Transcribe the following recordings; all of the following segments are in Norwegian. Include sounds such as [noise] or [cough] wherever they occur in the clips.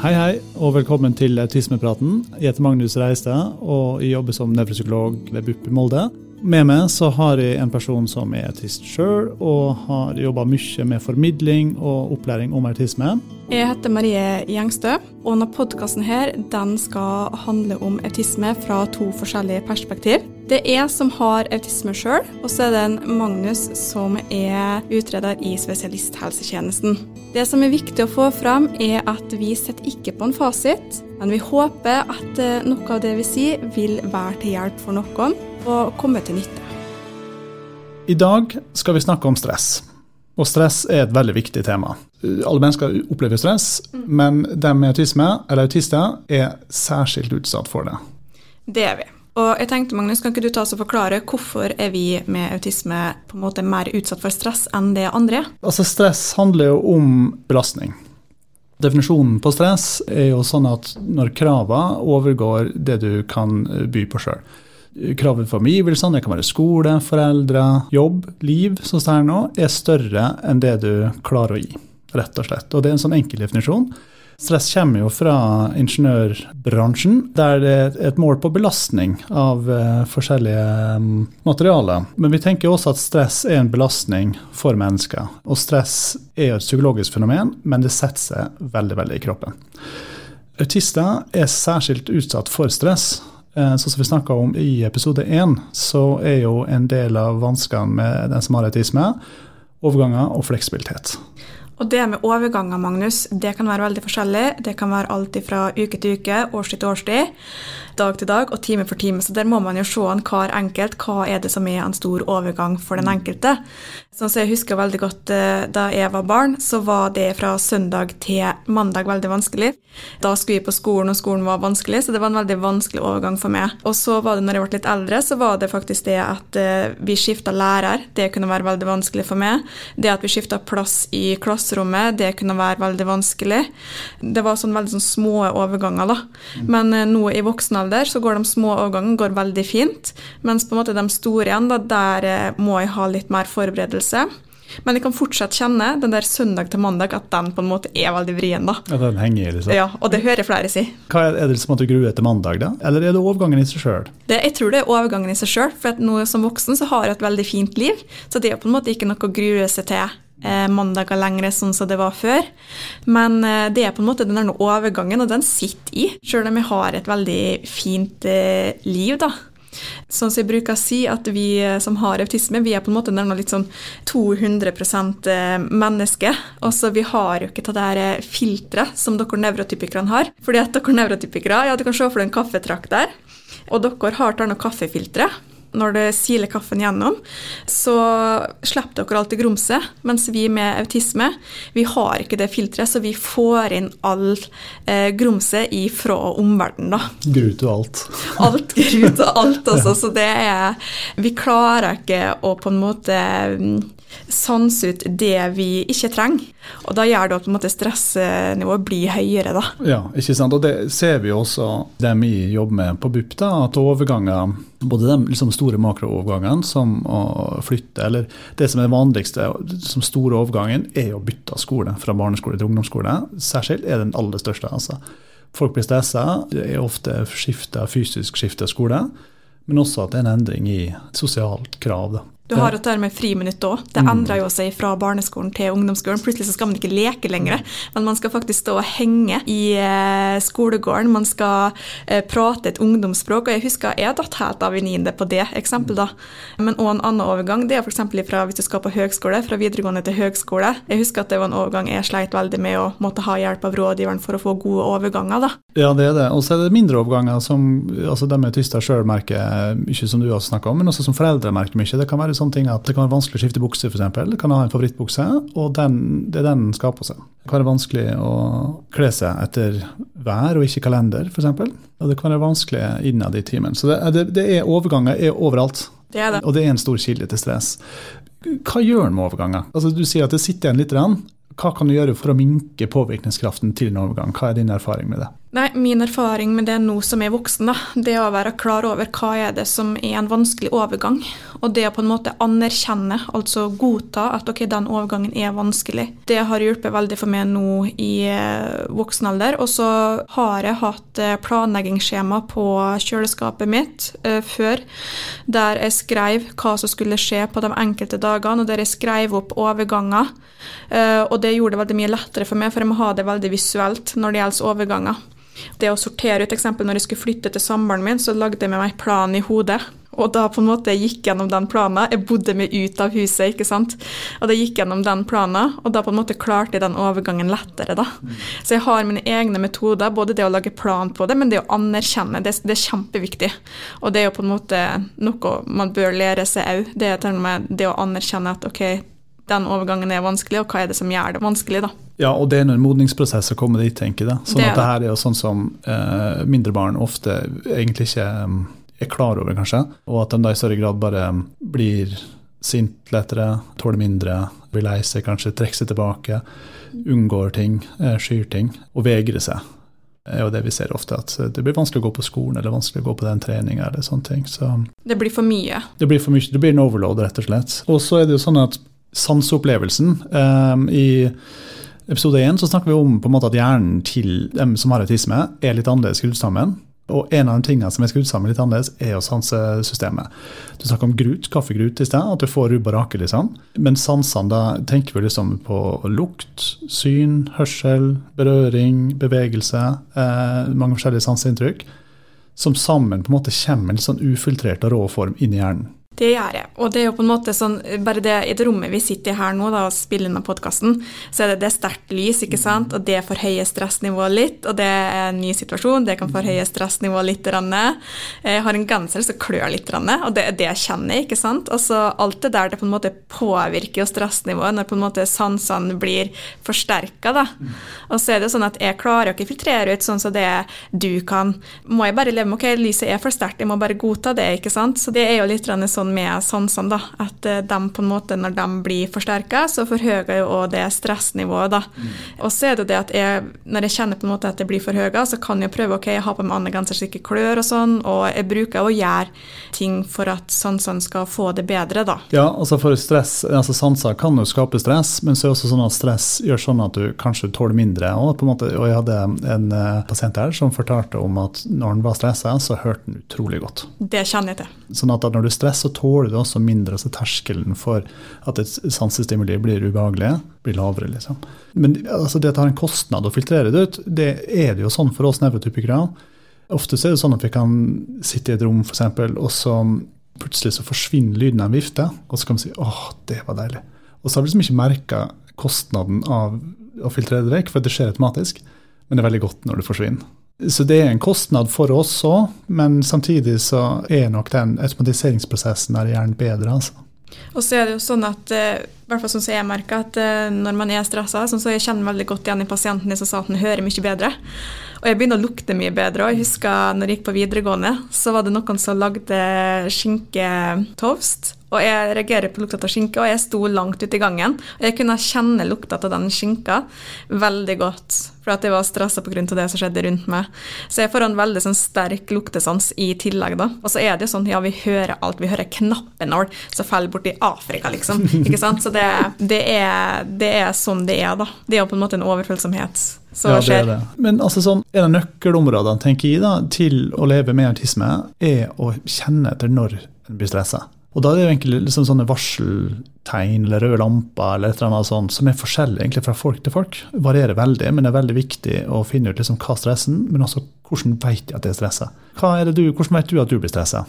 Hei, hei, og velkommen til Autismepraten. Jeg heter Magnus Reistad, og jeg jobber som nevropsykolog ved BUP i Molde. Med meg så har jeg en person som er autist sjøl, og har jobba mye med formidling og opplæring om autisme. Jeg heter Marie Gjengstø, og denne podkasten skal handle om autisme fra to forskjellige perspektiv. Det er jeg som har autisme sjøl, og så er det en Magnus som er utreder i spesialisthelsetjenesten. Det som er viktig å få fram, er at vi sitter ikke på en fasit, men vi håper at eh, noe av det vi sier, vil være til hjelp for noen og komme til nytte. I dag skal vi snakke om stress. Og stress er et veldig viktig tema. Alle mennesker opplever stress, mm. men de med autisme, eller autister, er særskilt utsatt for det. Det er vi. Og jeg tenkte, Magnus, Kan ikke du ta oss og forklare hvorfor er vi med autisme på en måte mer utsatt for stress enn det andre? Altså Stress handler jo om belastning. Definisjonen på stress er jo sånn at når kravene overgår det du kan by på sjøl kravet for omgivelsene, det kan være skole, foreldre, jobb, liv, som det er nå, er større enn det du klarer å gi. Rett og slett. Og det er en sånn enkel definisjon. Stress kommer jo fra ingeniørbransjen, der det er et mål på belastning av uh, forskjellige um, materialer. Men vi tenker også at stress er en belastning for mennesker. Og stress er et psykologisk fenomen, men det setter seg veldig, veldig i kroppen. Autister er særskilt utsatt for stress, Eh, sånn som vi snakka om i episode én, så er jo en del av vanskene med den som har autisme, overganger og fleksibilitet. Og det med overganger, Magnus, det kan være veldig forskjellig. Det kan være alt fra uke til uke, årstid til årstid, dag til dag og time for time. Så der må man jo se an hver enkelt. Hva er det som er en stor overgang for den enkelte? Sånn som jeg husker veldig godt eh, Da jeg var barn, så var det fra søndag til mandag veldig vanskelig. Da skulle vi på skolen, og skolen var vanskelig, så det var en veldig vanskelig overgang for meg. Og så var det når jeg ble litt eldre, så var det faktisk det at eh, vi skifta lærer. Det kunne være veldig vanskelig for meg. Det at vi skifta plass i klasserommet, det kunne være veldig vanskelig. Det var sånn veldig sånn små overganger, da. Men eh, nå i voksen alder så går de små overgangene går veldig fint, mens på en måte de store igjen, da, der må jeg ha litt mer forberedelse. Men jeg kan fortsatt kjenne den der søndag til mandag at den på en måte er veldig vrien. da. Ja, den henger i liksom. Ja, Og det hører flere si. Hva Er, er det som at du gruer til mandag, da? Eller er det overgangen i seg sjøl? Jeg tror det er overgangen i seg sjøl. For at nå som voksen så har jeg et veldig fint liv. Så det er på en måte ikke noe å grue seg til eh, mandager lenger sånn som det var før. Men eh, det er på en måte den overgangen, og den sitter i. Sjøl om jeg har et veldig fint eh, liv, da. Sånn som jeg bruker å si, at vi som har autisme, vi er på en måte litt sånn 200% eh, menneske. Altså, vi har jo ikke det der eh, filteret som dere nevrotypikerne har. Fordi at dere nevrotypikere, ja, du kan se for deg en kaffetrakk der. Og dere har tatt noe kaffefiltre når det siler kaffen gjennom, så slipper dere alt det grumset. Mens vi med autisme, vi har ikke det filteret, så vi får inn all eh, grumset fra omverdenen, da. Grut og alt. Alt grut og alt, [laughs] altså. Så det er Vi klarer ikke å på en måte mm, sanse ut det vi ikke trenger. Og da gjør det at på en måte stressnivået blir høyere, da. Ja, ikke sant. Og det ser vi også dem vi jobber med på BUP, da, at overganger både de liksom store makroovergangene, som å flytte, eller det som er det vanligste som store overgangen, er å bytte skole fra barneskole til ungdomsskole. Særskilt er den aller største. altså. Folk blir stressa, er ofte skiftet, fysisk skifte skole, men også at det er en endring i sosialt krav. da. Du har dette med friminutt òg. Det mm. endrer jo seg fra barneskolen til ungdomsskolen. Plutselig så skal man ikke leke lenger, men man skal faktisk stå og henge i eh, skolegården. Man skal eh, prate et ungdomsspråk. Og jeg husker jeg datt helt av i niende på det eksempelet, da. Men òg en annen overgang, det er f.eks. fra hvis du skal på høgskole, fra videregående til høgskole. Jeg husker at det var en overgang jeg sleit veldig med å måtte ha hjelp av rådgiveren for å få gode overganger, da. Ja, det er det. Og så er det mindre overganger som altså de med tyster sjøl merker mye, som du har snakka om, men også som foreldre merker mye. Det kan være sånne ting at det kan være vanskelig å skifte bukse, f.eks. Kan ha en favorittbukse, og den, det er den den skal på seg. Det kan være vanskelig å kle seg etter vær og ikke kalender, f.eks. Og det kan være vanskelig innad i timen. Så det, det, det er overganger er overalt. Det er det. Og det er en stor kilde til stress. Hva gjør en med overganger? Altså, du sier at det sitter igjen litt. Hva kan du gjøre for å minke påvirkningskraften til en overgang? Hva er din erfaring med det? Nei, Min erfaring med det nå som er voksen, da, det er å være klar over hva er det som er en vanskelig overgang. Og det å på en måte anerkjenne, altså godta at ok, den overgangen er vanskelig. Det har hjulpet veldig for meg nå i eh, voksen alder. Og så har jeg hatt eh, planleggingsskjema på kjøleskapet mitt uh, før, der jeg skrev hva som skulle skje på de enkelte dagene, og der jeg skrev opp overganger. Uh, og det gjorde det veldig mye lettere for meg, for jeg må ha det veldig visuelt når det gjelder overganger. Det å sortere ut, eksempel når jeg skulle flytte til samboeren min, så lagde jeg med meg plan i hodet. Og da på en måte jeg gikk gjennom den planen. Jeg bodde meg ut av huset, ikke sant. Og da gikk gjennom den planen, og da på en måte klarte jeg den overgangen lettere, da. Så jeg har mine egne metoder, både det å lage plan på det, men det å anerkjenne, det, det er kjempeviktig. Og det er jo på en måte noe man bør lære seg òg. Det det å anerkjenne at ok, den overgangen er vanskelig, og hva er det som gjør det vanskelig, da. Ja, og det er en modningsprosess å komme dit, tenker jeg. Sånn det at det her er jo sånn som eh, mindre barn ofte egentlig ikke um, er klar over, kanskje. Og at de da i større grad bare blir sint lettere, tåler mindre, blir lei seg, kanskje trekker seg tilbake, unngår ting, eh, skyr ting, og vegrer seg. Det er jo det vi ser ofte, at det blir vanskelig å gå på skolen eller vanskelig å gå på den treninga eller sånne ting. Så det blir for mye? Det blir for mye, det blir en overload, rett og slett. Og så er det jo sånn at sanseopplevelsen eh, I episode én snakker vi om på en måte at hjernen til dem som har autisme, er litt annerledes skrudd. Og en av de tingene som er skrudd sammen litt annerledes, er jo sansesystemet. Du snakker om grut, kaffegrut i sted, at du får rubb og rake, liksom. Men sansene, da tenker vi liksom på lukt, syn, hørsel, berøring, bevegelse. Eh, mange forskjellige sanseinntrykk. Som sammen på en måte kommer en en sånn ufiltrert og rå form inn i hjernen. Det gjør jeg. Og det er jo på en måte sånn, bare det i det rommet vi sitter i her nå da, og spiller inn podkasten, så er det, det sterkt lys, ikke sant, og det forhøyer stressnivået litt. Og det er en ny situasjon, det kan forhøye stressnivået litt. Jeg har en genser som klør litt, og det er det jeg kjenner, ikke sant. Altså alt det der det på en måte påvirker stressnivået når på en måte sansene blir forsterka, da. Og så er det jo sånn at jeg klarer å ikke filtrere ut sånn som det du kan. Må jeg bare leve med ok, lyset er for sterkt, jeg må bare godta det, ikke sant. Så det er jo litt sånn med sansene, da. At eh, de på en måte, når de blir forsterka, så forhøyer jo òg det stressnivået, da. Mm. Og så er det det at jeg, når jeg kjenner på en måte at det blir forhøya, så kan jeg prøve ok, jeg har på meg andre genser så ikke klør og sånn, og jeg bruker å gjøre ting for at sansene skal få det bedre, da. Ja, altså for stress, altså sanser kan jo skape stress, men så er det også sånn at stress gjør sånn at du kanskje tåler mindre. Og, på en måte, og jeg hadde en uh, pasient her som fortalte om at når han var stressa, så hørte han utrolig godt. Det kjenner jeg til. Sånn at når du stresser, tåler du også mindre. altså Terskelen for at et sansestimuli blir ubehagelig, blir lavere. liksom. Men altså, det har en kostnad å filtrere det ut. Det er det jo sånn for oss nevrotypikere. Ofte er det sånn at vi kan sitte i et rom, f.eks., og så plutselig så forsvinner lyden av en vifte, og så kan vi si åh, det var deilig. Og så har vi liksom ikke merka kostnaden av å filtrere det vekk, for det skjer automatisk. Men det er veldig godt når det forsvinner. Så det er en kostnad for oss òg, men samtidig så er nok den automatiseringsprosessen der gjerne bedre. altså. Og så er det jo sånn at eh, i hvert fall sånn som jeg merker, at eh, når man er stressa, sånn så jeg kjenner veldig godt igjen i pasienten som sa at han hører mye bedre. Og jeg begynner å lukte mye bedre. Og jeg husker når jeg gikk på videregående, så var det noen som lagde skinketoast. Og jeg reagerer på lukta av skinke, og jeg sto langt ute i gangen. Og jeg kunne kjenne lukta av den skinka veldig godt, for at jeg var stressa pga. det som skjedde rundt meg. Så jeg får en veldig sånn, sterk luktesans i tillegg, da. Og så er det jo sånn, ja, vi hører alt. Vi hører knappenål som faller borti Afrika, liksom. Ikke sant? Så det, det, er, det er sånn det er, da. Det er jo på en måte en overfølsomhet som ja, skjer. er det. Men altså sånn, en av nøkkelområdene tenker jeg da, til å leve med autisme, er å kjenne etter når en blir stressa. Og da er det jo egentlig liksom sånne varseltegn eller røde lamper eller et eller annet sånt, som er forskjellig egentlig fra folk til folk. Varierer veldig, men det er veldig viktig å finne ut liksom hva er stressen, men også hvordan vet jeg at det er stressa. Hvordan vet du at du blir stressa?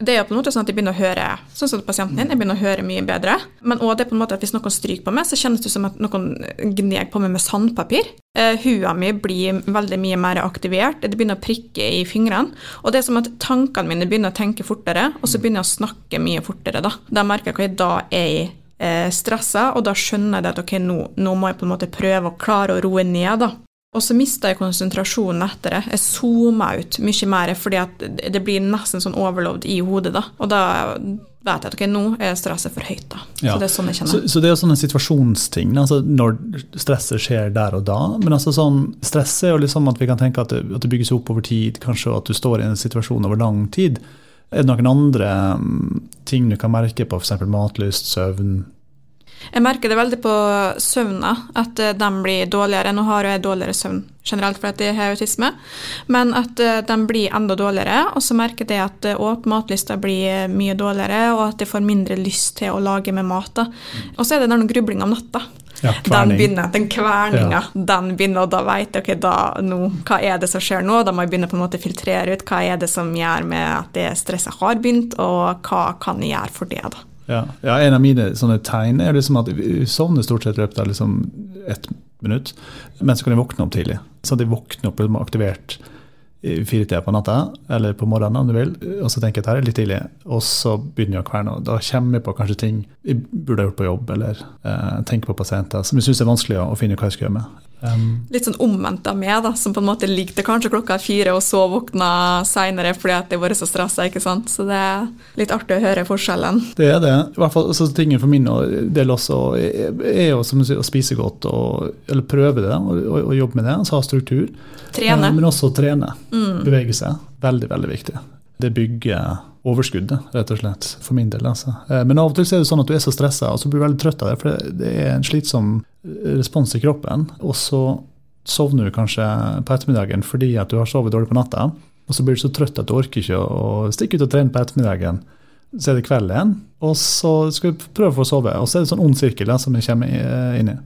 Det er jo på en måte sånn at jeg begynner å høre sånn som pasienten din, jeg begynner å høre mye bedre. Men også det på en måte at hvis noen stryker på meg, så kjennes det som at noen gner på meg med sandpapir. Uh, hua mi blir veldig mye mer aktivert, det begynner å prikke i fingrene. Og det er som at tankene mine begynner å tenke fortere, og så begynner jeg å snakke mye fortere. Da, da merker jeg hva jeg da er i eh, stressa, og da skjønner jeg at ok, nå, nå, må jeg på en måte prøve å klare å roe ned. da. Og så mista jeg konsentrasjonen etter det. Jeg zooma ut mye mer fordi at det blir nesten sånn overlovd i hodet. da. Og da, vet jeg at okay, nå er stresset for høyt. da. Ja. Så det er sånn jeg kjenner. så det er jo sånne situasjonsting, altså når stresset skjer der og da. Men altså sånn, stress er jo liksom at vi kan tenke at det, at det bygges opp over tid, kanskje og at du står i en situasjon over lang tid. Er det noen andre mm, ting du kan merke på, f.eks. matlyst, søvn? Jeg merker det veldig på søvna, at eh, de blir dårligere. Nå har jeg dårligere søvn generelt fordi jeg har autisme, men at eh, de blir enda dårligere. Og så merker jeg at eh, matlista blir mye dårligere, og at jeg får mindre lyst til å lage med mat. Og så er det den grubling om natta. Ja, Den begynner, den kverninga, den begynner, og da vet jeg okay, da, nå, hva er det som skjer nå? Da må jeg begynne på en måte å filtrere ut hva er det som gjør med at det stresset har begynt, og hva kan jeg gjøre for det. da. Ja, ja, En av mine sånne tegn er liksom at vi sovner stort sett i løpet av liksom ett minutt, men så kan jeg våkne opp tidlig. Så jeg våkner opp liksom aktivert fire tider på natta, eller på morgenen om du vil, og så tenker jeg at her er litt tidlig, og så begynner jeg å kverne. og Da kommer jeg på kanskje ting jeg burde ha gjort på jobb, eller eh, tenker på pasienter som jeg syns er vanskelig å finne hva jeg skal gjøre med. Um, Litt sånn omvendt av meg, da, som på en måte ligger til kanskje klokka fire, og så våkner seinere fordi at jeg har vært så stressa. ikke sant? Så det er litt artig å høre forskjellen. Det er det. I hvert fall så Tingen for min del også er jo som du sier, å spise godt, og, eller prøve det, og, og, og jobbe med det. altså Ha struktur. Trene. Men, Men også trene. Bevege seg. Veldig, veldig viktig. Det bygger overskuddet, rett og slett, for min del. altså. Eh, Men av og til er det sånn at du er så stressa, og så blir du veldig trøtt av det, for det- er en slitsom eh, respons i kroppen. Og så sovner du kanskje på ettermiddagen fordi at du har sovet dårlig på natta, og så blir du så trøtt at du orker ikke å stikke ut og trene på ettermiddagen. Så er det kveld igjen, og så skal du prøve å få sove. Og så er det sånn ond sirkel som jeg kommer inn i.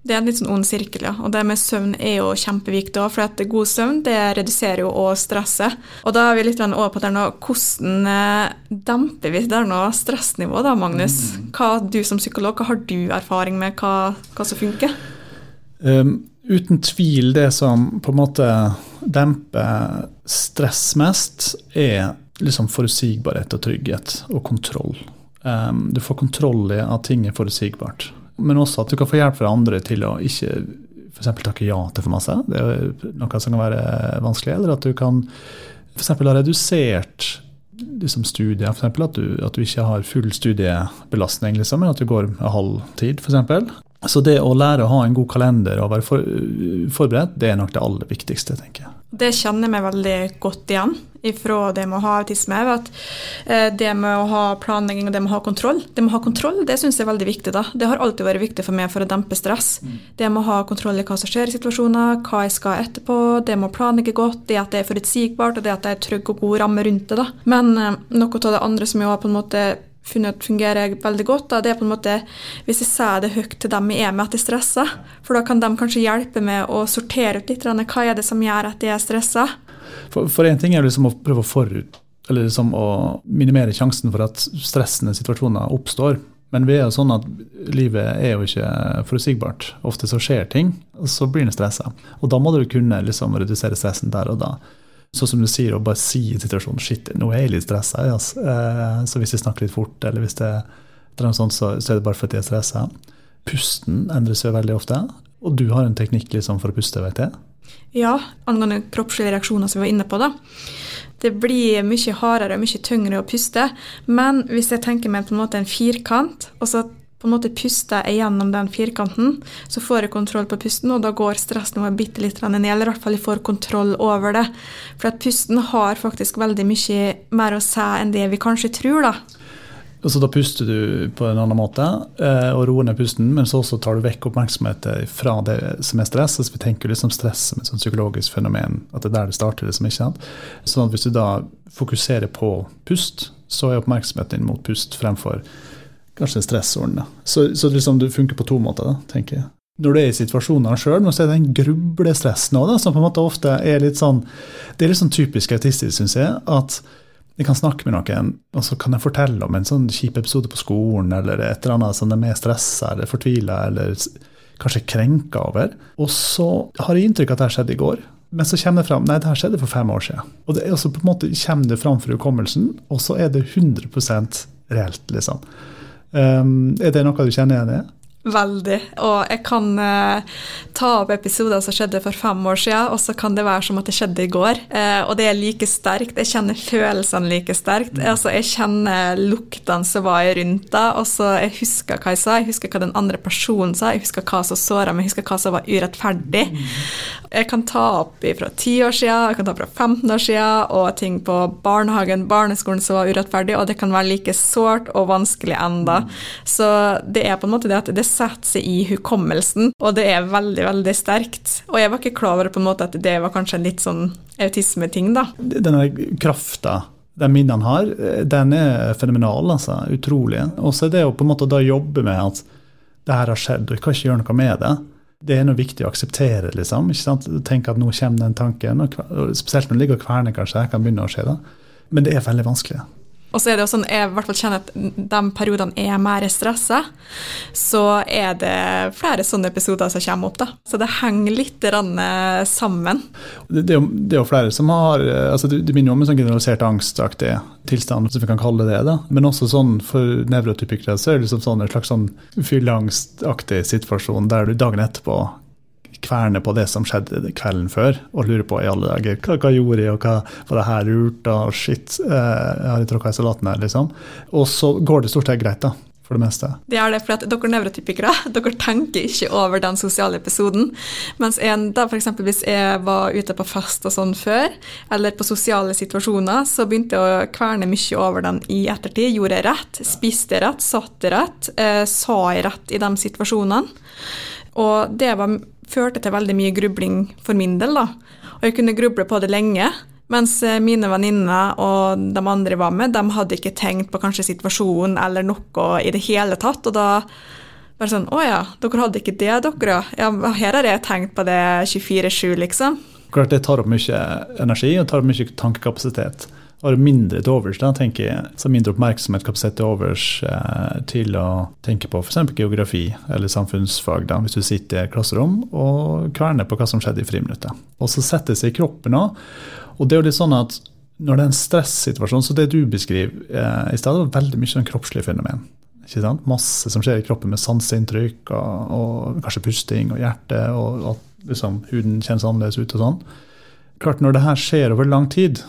Det er en litt sånn ond sirkel, ja. Og det med søvn er jo kjempeviktig òg, for at god søvn det reduserer jo også stresset. Og da er vi litt over på det nå, hvordan eh, demper vi det nå stressnivået da, Magnus? Hva du som psykolog, hva har du erfaring med hva, hva som funker? Um, uten tvil det som på en måte demper stress mest, er liksom forutsigbarhet og trygghet og kontroll. Um, du får kontroll i at ting er forutsigbart. Men også at du kan få hjelp fra andre til å ikke f.eks. takke ja til for masse. Det er noe som kan være vanskelig. Eller at du kan f.eks. ha redusert liksom studier. For eksempel at, du, at du ikke har full studiebelastning, liksom, men at du går halv tid, f.eks. Så det å lære å ha en god kalender og være for, forberedt, det er nok det aller viktigste, tenker jeg. Det kjenner jeg meg veldig godt igjen ifra det med å ha autisme. At eh, det med å ha planlegging og det med å ha kontroll, det med å ha kontroll, det syns jeg er veldig viktig. da. Det har alltid vært viktig for meg for å dempe stress. Det med å ha kontroll i hva som skjer i situasjoner, hva jeg skal etterpå, det med å planlegge godt, det at det er forutsigbart og det at det er trygg og god ramme rundt det. da. Men eh, noe av det andre som jeg har på en måte funnet fungerer veldig godt, da, det er på en måte hvis jeg sier det høyt til dem jeg er med at jeg stresser, for da kan de kanskje hjelpe med å sortere ut litt hva er det som gjør at jeg er stressa. For, én ting er liksom å prøve å forut, liksom å minimere sjansen for at stressende situasjoner oppstår. Men vi er jo sånn at livet er jo ikke forutsigbart. Ofte så skjer ting, og så blir en stressa. Og da må du kunne liksom redusere stressen der og da. Sånn som du sier, å bare si i situasjonen shit, nå er jeg litt stressa. Altså. Eh, så hvis jeg snakker litt fort, eller hvis det er noe sånt, så, er det bare fordi jeg er stressa. Pusten endrer seg veldig ofte. Og du har en teknikk liksom for å puste, vet jeg. Ja, angående kroppslige reaksjoner som vi var inne på, da. Det blir mye hardere og mye tyngre å puste, men hvis jeg tenker meg på en måte en firkant, og så på en måte puster jeg gjennom den firkanten, så får jeg kontroll på pusten, og da går stressnivået bitte litt ned, eller i hvert fall jeg får kontroll over det. For at pusten har faktisk veldig mye mer å si enn det vi kanskje tror, da. Så Da puster du på en annen måte eh, og roer ned pusten, men så også tar du vekk oppmerksomheten fra det som er stress. Altså vi tenker liksom stress som et sånt psykologisk fenomen, at det er der det starter. liksom, ikke sant? Sånn at Hvis du da fokuserer på pust, så er oppmerksomheten din mot pust fremfor kanskje stressordene. Så, så liksom du funker på to måter, da, tenker jeg. Når du er i situasjonen sjøl, så er det en grublestress nå, da, som på en måte ofte er litt sånn Det er litt sånn typisk autistisk, syns jeg. at jeg kan snakke med noen, og så kan jeg fortelle om en sånn kjip episode på skolen, eller et eller annet som de er stressa eller fortvila eller kanskje krenka over. Og så har jeg inntrykk av at det skjedde i går. Men så kommer det fram nei, det her skjedde for fem år siden. Og det er også på en måte kommer det fram for hukommelsen, og så er det 100% reelt, liksom. Um, er det noe du kjenner igjen i? Veldig. Og jeg kan eh, ta opp episoder som skjedde for fem år siden, og så kan det være som at det skjedde i går. Eh, og det er like sterkt. Jeg kjenner følelsene like sterkt. Mm. Altså, jeg kjenner luktene som var rundt da, og så jeg husker hva jeg sa, jeg husker hva den andre personen sa, jeg husker hva som såra meg, jeg husker hva som var urettferdig. Mm. Jeg kan ta opp fra ti år siden, jeg kan ta opp fra 15 år siden, og ting på barnehagen, barneskolen som var urettferdig, og det kan være like sårt og vanskelig enda. Mm. Så det er på en måte det at det setter seg i hukommelsen, og det er veldig, veldig sterkt. Og jeg var ikke klar over på en måte at det var kanskje en litt sånn autismeting, da. Denne krafta den minnene har, den er fenomenal, altså. Utrolig. Og så er det jo på en måte da jobbe med at det her har skjedd, og jeg kan ikke gjøre noe med det. Det er noe viktig å akseptere, liksom. ikke sant? Tenke at nå kommer den tanken, og spesielt når det ligger og kverner, kanskje, det kan begynne å skje da. Men det er veldig vanskelig. Og så er det jo sånn, jeg hvert fall kjenner at de periodene er mer stressa, så er det flere sånne episoder som kommer opp. da. Så det henger litt eh, sammen. Det, det, jo, det, er jo, flere som har eh, altså Det, det minner om en sånn generalisert angstaktig tilstand, hvis vi kan kalle det. da. Men også sånn for nevrotypikere så er det liksom sånn en slags sånn fylleangstaktig situasjon der du dagen etterpå kverne på det som skjedde kvelden før, og lurer på i alle dager hva, hva gjorde jeg, og hva var det her lurt, og shit, eh, jeg har tråkka i salaten her, liksom. Og så går det stort sett greit, da. For det meste. Det er det, for at dere nevrotypikere [laughs] dere tenker ikke over den sosiale episoden. Mens en, da f.eks. hvis jeg var ute på fest og sånn før, eller på sosiale situasjoner, så begynte jeg å kverne mye over den i ettertid. Gjorde jeg rett? Spiste jeg rett? Satt jeg rett? Eh, sa jeg rett i de situasjonene? Og det var førte til veldig mye grubling for min del. da. Og jeg kunne gruble på det lenge. Mens eh, mine venninner og de andre var med, de hadde ikke tenkt på kanskje situasjonen eller noe i det hele tatt. Og da bare sånn Å ja, dere hadde ikke det, dere? Ja, her har jeg tenkt på det 24-7, liksom. Klart det tar opp mye energi og tar opp mye tankekapasitet har mindre til overs, da, tenker jeg, så mindre oppmerksomhet kapasitet til overs eh, til å tenke på f.eks. geografi eller samfunnsfag, da, hvis du sitter i et klasserom og kverner på hva som skjedde i friminuttet. Og så setter det seg i kroppen òg. Og det er jo litt sånn at når det er en stressituasjon, så det du beskriver eh, i stedet, er veldig mye sånn kroppslig fenomen. Masse som skjer i kroppen med sanseinntrykk og, og, kanskje pusting og hjerte, og at liksom, huden kjennes annerledes ut og sånn. Klart Når det her skjer over lang tid,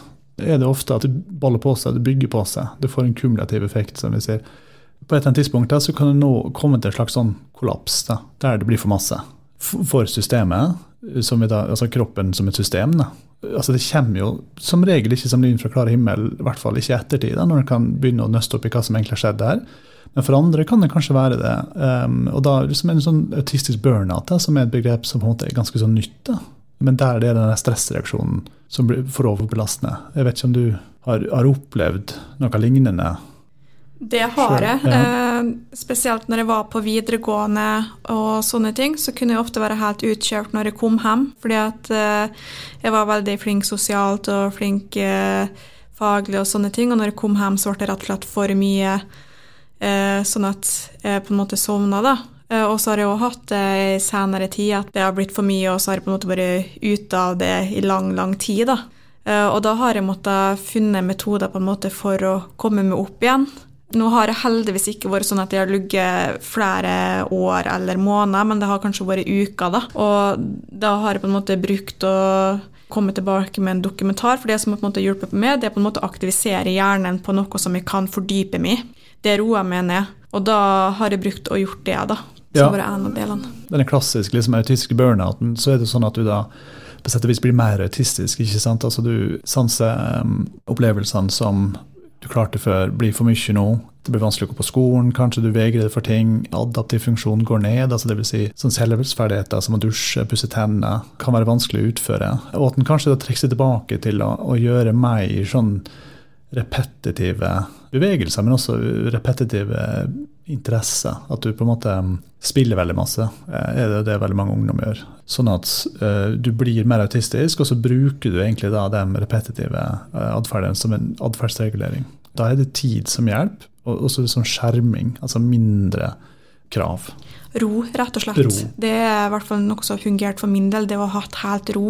er det ofte at det baller på seg, det bygger på seg. Det får en kumulativ effekt, som vi ser. På et eller annet tidspunkt så kan det nå komme til en slags sånn kollaps, da, der det blir for masse. For systemet, da, altså kroppen som et system. Da. Altså Det kommer jo som regel ikke som lyn fra klar himmel, i hvert fall ikke i ettertid, da, når en kan begynne å nøste opp i hva som egentlig har skjedd der. Men for andre kan det kanskje være det. Um, og da liksom en sånn autistisk burnout, da, som er et begrep som på en måte er ganske sånn nytt. da. Men der det er den stressreaksjonen som blir for overbelastende. Jeg vet ikke om du har, har opplevd noe lignende? Det har jeg. Ja. Eh, spesielt når jeg var på videregående og sånne ting, så kunne jeg ofte være helt utkjørt når jeg kom hjem. Fordi at eh, jeg var veldig flink sosialt og flink eh, faglig og sånne ting. Og når jeg kom hjem, så ble det rett og slett for mye, eh, sånn at jeg på en måte sovna, da. Eh, og så har jeg òg hatt det i senere tid at det har blitt for mye, og så har jeg på en måte vært ute av det i lang, lang tid. da. Eh, og da har jeg måttet finne metoder på en måte for å komme meg opp igjen. Nå har det heldigvis ikke vært sånn at jeg har ligget flere år eller måneder, men det har kanskje vært uker. da. Og da har jeg på en måte brukt å komme tilbake med en dokumentar, for det som har på en måte hjulpet meg, det er på en måte å aktivisere hjernen på noe som jeg kan fordype meg i. Det roer meg ned. Og da har jeg brukt og gjort det, da som ja. er en av delene. Den klassiske liksom, autistiske burnouten, så er det sånn at du da på sett og vis blir mer autistisk. ikke sant? Altså Du sanser um, opplevelsene som du klarte før, blir for mye nå. Det blir vanskelig å gå på skolen, kanskje du vegrer deg for ting. Adaptiv funksjon går ned, altså dvs. Si, sånn selvhjelpsferdigheter som å dusje, pusse tennene, kan være vanskelig å utføre. Og at en kanskje da trekker seg tilbake til å, å gjøre mer sånn repetitive bevegelser, men også repetitive interesser. At du på en måte um, spiller veldig masse. Eh, er det det veldig mange ungdom gjør. Sånn at uh, du blir mer autistisk, og så bruker du egentlig da den repetitive uh, som en atferdsregulering. Da er det tid som hjelp, og også som skjerming. Altså mindre krav. Ro, rett og slett. Ro. Det er i hvert fall noe som har fungert for min del. Det å ha hatt helt ro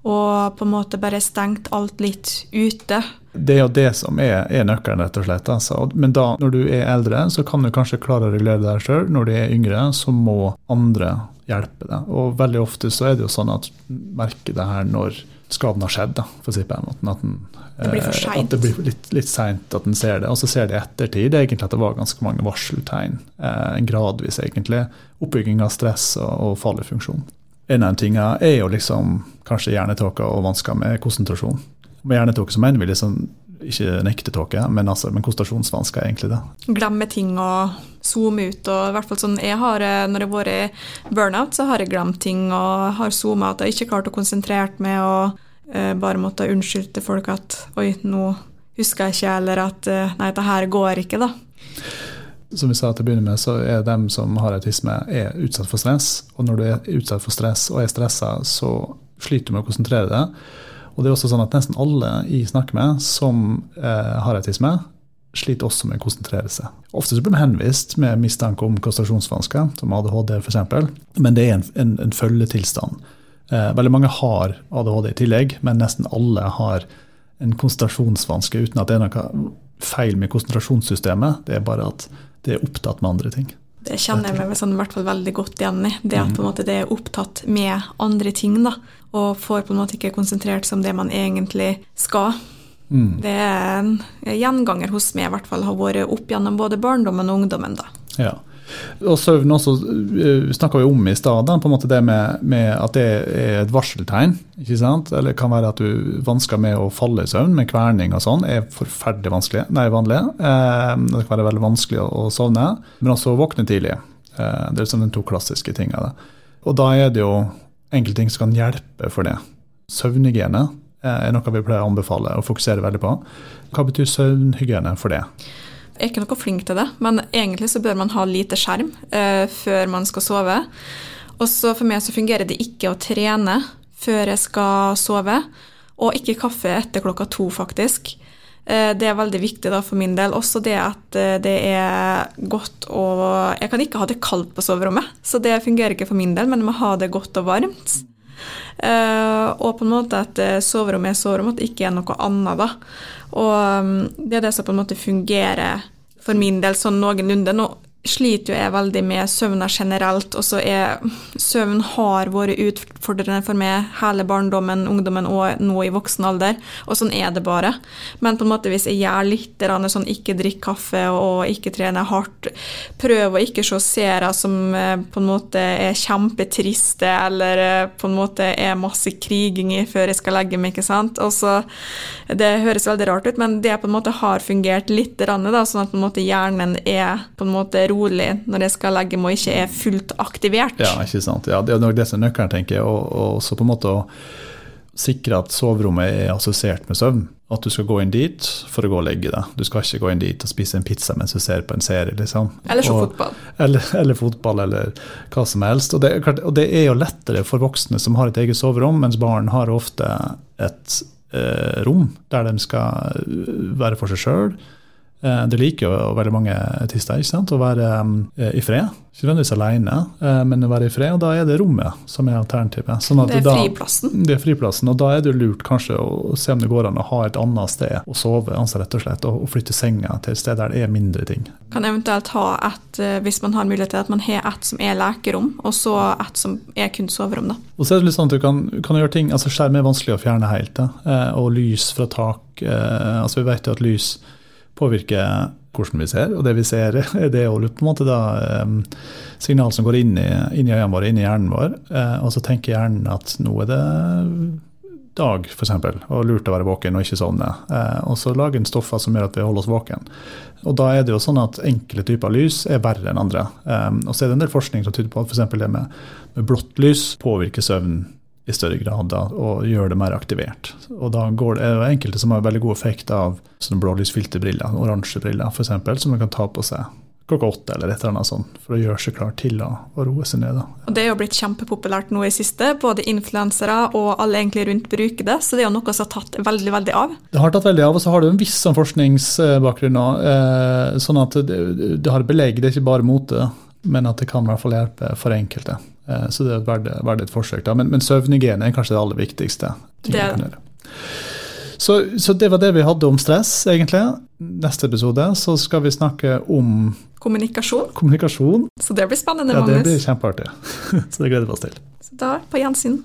og på en måte bare stengt alt litt ute. Det er jo det som er, er nøkkelen, rett og slett. Altså. Men da, når du er eldre, så kan du kanskje klare å regulere deg sjøl. Når du er yngre, så må andre hjelpe deg. Og veldig ofte så er det jo sånn at merker det her når skaden har skjedd, da, for å si på en måte. At, den, det blir for eh, at det blir litt, litt seint at en ser det. Og så ser det i ettertid egentlig at det var ganske mange varseltegn. Eh, gradvis, egentlig. Oppbygging av stress og, og farlig funksjon. En av tingene er jo liksom kanskje hjernetåka og vansker med konsentrasjon. Med hjernetåke så mener vi liksom ikke nektetåke, men, altså, men konsentrasjonsvansker er egentlig det. Glemme ting og zoome ut. og i hvert fall sånn, jeg har, eh, Når jeg har vært i burnout, så har jeg glemt ting og har zooma at jeg ikke klart å konsentrere meg og eh, bare måtte unnskylde til folk at oi, nå husker jeg ikke, eller at eh, nei, det her går ikke, da. Som vi sa til å begynne med, så er dem som har autisme, er utsatt for stress. Og når du er utsatt for stress og er stressa, så sliter du med å konsentrere deg. Og det er også sånn at nesten alle jeg snakker med som eh, har autisme, sliter også med å konsentrere seg. Ofte så blir man henvist med mistanke om konsentrasjonsvansker, som ADHD f.eks., men det er en, en, en følgetilstand. Eh, veldig mange har ADHD i tillegg, men nesten alle har en konsentrasjonsvanske uten at det er noe feil med konsentrasjonssystemet. Det er bare at det er opptatt med andre ting. Det kjenner jeg meg sånn, i hvert fall veldig godt igjen i. Det at på en måte det er opptatt med andre ting, da, og får på en måte ikke konsentrert seg om det man egentlig skal. Mm. Det er en gjenganger hos meg, i hvert fall har vært opp gjennom både barndommen og ungdommen. da. Ja. Og søvn også snakka vi om i stad, på en måte det med, med at det er et varseltegn. ikke sant? Eller det kan være at du vansker med å falle i søvn med kverning og sånn, er forferdelig vanskelig. Nei, vanlig. Eh, det kan være veldig vanskelig å, sovne, men også å våkne tidlig. Eh, det er liksom de to klassiske tingene. Og da er det jo enkelte ting som kan hjelpe for det. Søvnhygiene eh, er noe vi pleier å anbefale og fokusere veldig på. Hva betyr søvnhygiene for det? Er ikke noe flink til det, men egentlig så bør man ha lite skjerm eh, før man skal sove. Og så for meg så fungerer det ikke å trene før jeg skal sove, og ikke kaffe etter klokka to, faktisk. Eh, det er veldig viktig da for min del. Også det at eh, det er godt å Jeg kan ikke ha det kaldt på soverommet, så det fungerer ikke for min del, men jeg må ha det godt og varmt. Uh, og på en måte at soverom er soverom, at det ikke er noe annet. da. Og um, det er det som på en måte fungerer for min del sånn noenlunde. Nå sliter jo jeg veldig med søvna generelt, og så er søvn har vært utfordrende for meg hele barndommen, ungdommen og nå i voksen alder, og sånn er det bare. Men på en måte hvis jeg gjør litt sånn ikke drikk kaffe og ikke trene hardt, prøv å ikke se serier som på en måte er kjempetriste eller på en måte er masse kriging i før jeg skal legge meg, ikke sant. Og så, det høres veldig rart ut, men det på en måte har fungert litt, sånn at på en måte hjernen er på en måte rolig når jeg skal legge meg og ikke er fullt aktivert. Ja, ikke sant. Ja, det er nok det som er nøkkelen, tenker jeg. Og, og så på en måte å sikre at soverommet er assosiert med søvn. At du skal gå inn dit for å gå og legge deg. Du skal ikke gå inn dit og spise en pizza mens du ser på en serie. liksom. Eller se fotball. Eller, eller fotball, eller hva som helst. Og det, og det er jo lettere for voksne som har et eget soverom, mens barn har ofte et eh, rom der de skal eh, være for seg sjøl. Eh, det liker jo veldig mange autister ikke sant? å være um, i fred. Ikke nødvendigvis alene, uh, men å være i fred. Og da er det rommet som er alternativet. Sånn Det er da, friplassen. det er friplassen, og da er det lurt kanskje å se om det går an å ha et annet sted å sove, altså rett og slett, og og flytte senga til et sted der det er mindre ting. Kan eventuelt ha et, hvis man har mulighet til at man har et som er lekerom, og så et som er kun soverom. da. Og så er det litt sånn at du kan, kan gjøre ting, altså Skjerm er vanskelig å fjerne helt, da. Og lys fra tak. Altså Vi vet jo at lys påvirker hvordan vi ser, og det vi ser, [laughs] det er jo på en måte da signal som går inn i, inn i øynene våre, inn i hjernen vår. Eh, og så tenker hjernen at nå er det dag, f.eks., og lurt å være våken og ikke sovne. Eh, og så lager den stoffer som gjør at vi holder oss våken. Og da er det jo sånn at enkelte typer lys er verre enn andre. Og så er det en del forskning som tyder på at f.eks. det med, med blått lys påvirker søvnen i større grad da, og gjør det mer aktivert. Og da går det, det enkelte som har veldig god effekt av sånne blålysfilterbriller, oransje briller f.eks., som man kan ta på seg klokka åtte eller et eller annet sånt, for å gjøre seg klar til å, å roe seg ned. da. Og Det er jo blitt kjempepopulært nå i siste. Både influensere og alle egentlig rundt bruker det. Så det er jo noe som har tatt veldig veldig av. Det har tatt veldig av, og så har det en viss sånn forskningsbakgrunn nå. Eh, sånn at det, det har belegg, det er ikke bare mote, men at det kan i hvert fall hjelpe for enkelte. Eh, så det er verdt, et forsøk. da. Men, men søvnhygiene er kanskje det aller viktigste. Det-. Så, så det var det vi hadde om stress, egentlig. Neste episode så skal vi snakke om Kommunikasjon. kommunikasjon. Så det blir spennende, Magnus. Ja, det blir kjempeartig. [laughs] Så det gleder vi oss til. Så da, på gjensyn.